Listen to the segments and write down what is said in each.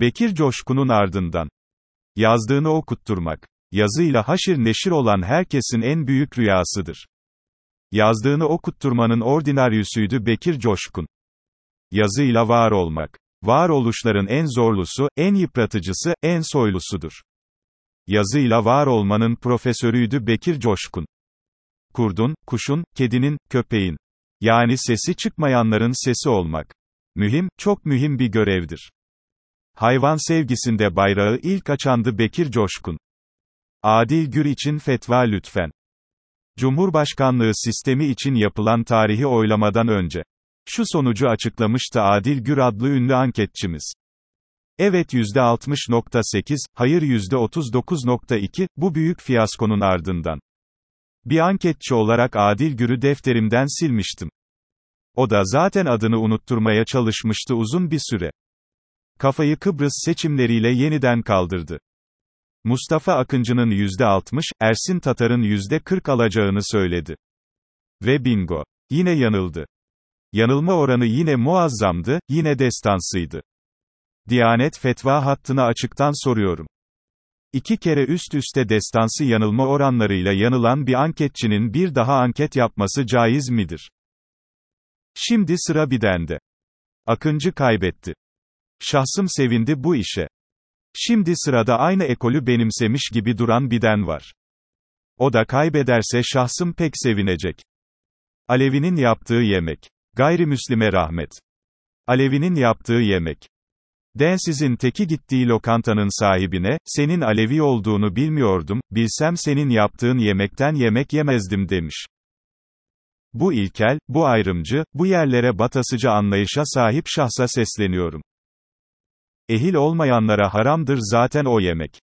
Bekir Coşkun'un ardından. Yazdığını okutturmak. Yazıyla haşir neşir olan herkesin en büyük rüyasıdır. Yazdığını okutturmanın ordinaryüsüydü Bekir Coşkun. Yazıyla var olmak. Varoluşların en zorlusu, en yıpratıcısı, en soylusudur. Yazıyla var olmanın profesörüydü Bekir Coşkun. Kurdun, kuşun, kedinin, köpeğin. Yani sesi çıkmayanların sesi olmak. Mühim, çok mühim bir görevdir. Hayvan sevgisinde bayrağı ilk açandı Bekir Coşkun. Adil Gür için fetva lütfen. Cumhurbaşkanlığı sistemi için yapılan tarihi oylamadan önce. Şu sonucu açıklamıştı Adil Gür adlı ünlü anketçimiz. Evet %60.8, hayır %39.2, bu büyük fiyaskonun ardından. Bir anketçi olarak Adil Gür'ü defterimden silmiştim. O da zaten adını unutturmaya çalışmıştı uzun bir süre. Kafayı Kıbrıs seçimleriyle yeniden kaldırdı. Mustafa Akıncı'nın %60, Ersin Tatar'ın %40 alacağını söyledi. Ve bingo. Yine yanıldı. Yanılma oranı yine muazzamdı, yine destansıydı. Diyanet fetva hattını açıktan soruyorum. İki kere üst üste destansı yanılma oranlarıyla yanılan bir anketçinin bir daha anket yapması caiz midir? Şimdi sıra Biden'de. Akıncı kaybetti. Şahsım sevindi bu işe. Şimdi sırada aynı ekolü benimsemiş gibi duran Biden var. O da kaybederse şahsım pek sevinecek. Alevi'nin yaptığı yemek. Gayrimüslime rahmet. Alevi'nin yaptığı yemek. Densizin teki gittiği lokantanın sahibine, senin Alevi olduğunu bilmiyordum, bilsem senin yaptığın yemekten yemek yemezdim demiş. Bu ilkel, bu ayrımcı, bu yerlere batasıcı anlayışa sahip şahsa sesleniyorum. Ehil olmayanlara haramdır zaten o yemek.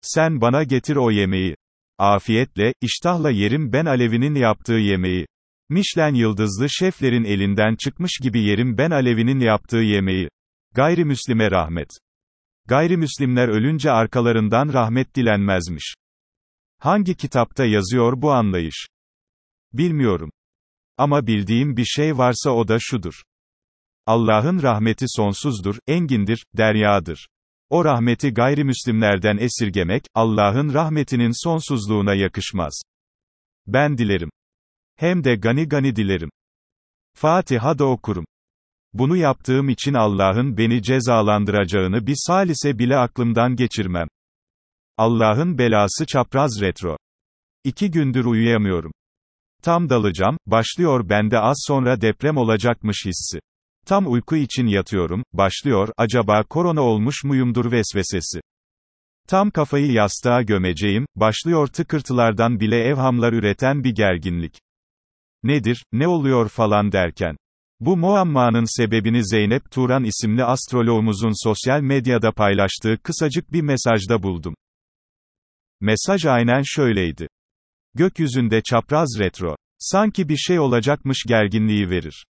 Sen bana getir o yemeği. Afiyetle, iştahla yerim ben Alevi'nin yaptığı yemeği. Michelin yıldızlı şeflerin elinden çıkmış gibi yerim ben Alevi'nin yaptığı yemeği. Gayrimüslime rahmet. Gayrimüslimler ölünce arkalarından rahmet dilenmezmiş. Hangi kitapta yazıyor bu anlayış? Bilmiyorum. Ama bildiğim bir şey varsa o da şudur. Allah'ın rahmeti sonsuzdur, engindir, deryadır. O rahmeti gayrimüslimlerden esirgemek, Allah'ın rahmetinin sonsuzluğuna yakışmaz. Ben dilerim. Hem de gani gani dilerim. Fatiha da okurum. Bunu yaptığım için Allah'ın beni cezalandıracağını bir salise bile aklımdan geçirmem. Allah'ın belası çapraz retro. İki gündür uyuyamıyorum. Tam dalacağım, başlıyor bende az sonra deprem olacakmış hissi. Tam uyku için yatıyorum, başlıyor, acaba korona olmuş muyumdur vesvesesi. Tam kafayı yastığa gömeceğim, başlıyor tıkırtılardan bile evhamlar üreten bir gerginlik. Nedir, ne oluyor falan derken. Bu muammanın sebebini Zeynep Turan isimli astroloğumuzun sosyal medyada paylaştığı kısacık bir mesajda buldum. Mesaj aynen şöyleydi. Gökyüzünde çapraz retro. Sanki bir şey olacakmış gerginliği verir.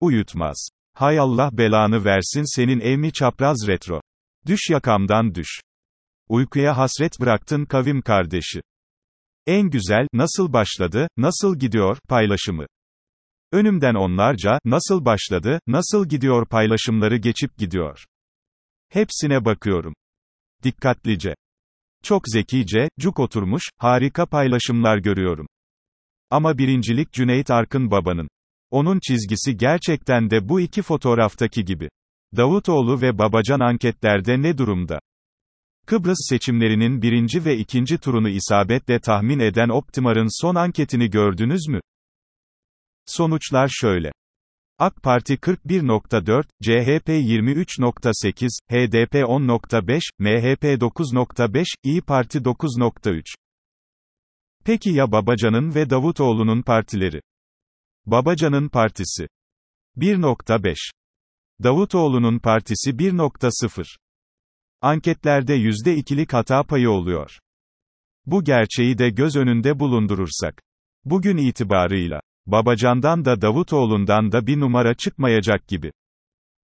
Uyutmaz. Hay Allah belanı versin senin evmi çapraz retro. Düş yakamdan düş. Uykuya hasret bıraktın kavim kardeşi. En güzel, nasıl başladı, nasıl gidiyor, paylaşımı. Önümden onlarca, nasıl başladı, nasıl gidiyor paylaşımları geçip gidiyor. Hepsine bakıyorum. Dikkatlice. Çok zekice, cuk oturmuş, harika paylaşımlar görüyorum. Ama birincilik Cüneyt Arkın babanın. Onun çizgisi gerçekten de bu iki fotoğraftaki gibi. Davutoğlu ve Babacan anketlerde ne durumda? Kıbrıs seçimlerinin birinci ve ikinci turunu isabetle tahmin eden Optimar'ın son anketini gördünüz mü? Sonuçlar şöyle. AK Parti 41.4, CHP 23.8, HDP 10.5, MHP 9.5, İyi Parti 9.3. Peki ya Babacan'ın ve Davutoğlu'nun partileri? Babacan'ın partisi 1.5. Davutoğlu'nun partisi 1.0. Anketlerde %2'lik hata payı oluyor. Bu gerçeği de göz önünde bulundurursak. Bugün itibarıyla Babacan'dan da Davutoğlu'ndan da bir numara çıkmayacak gibi.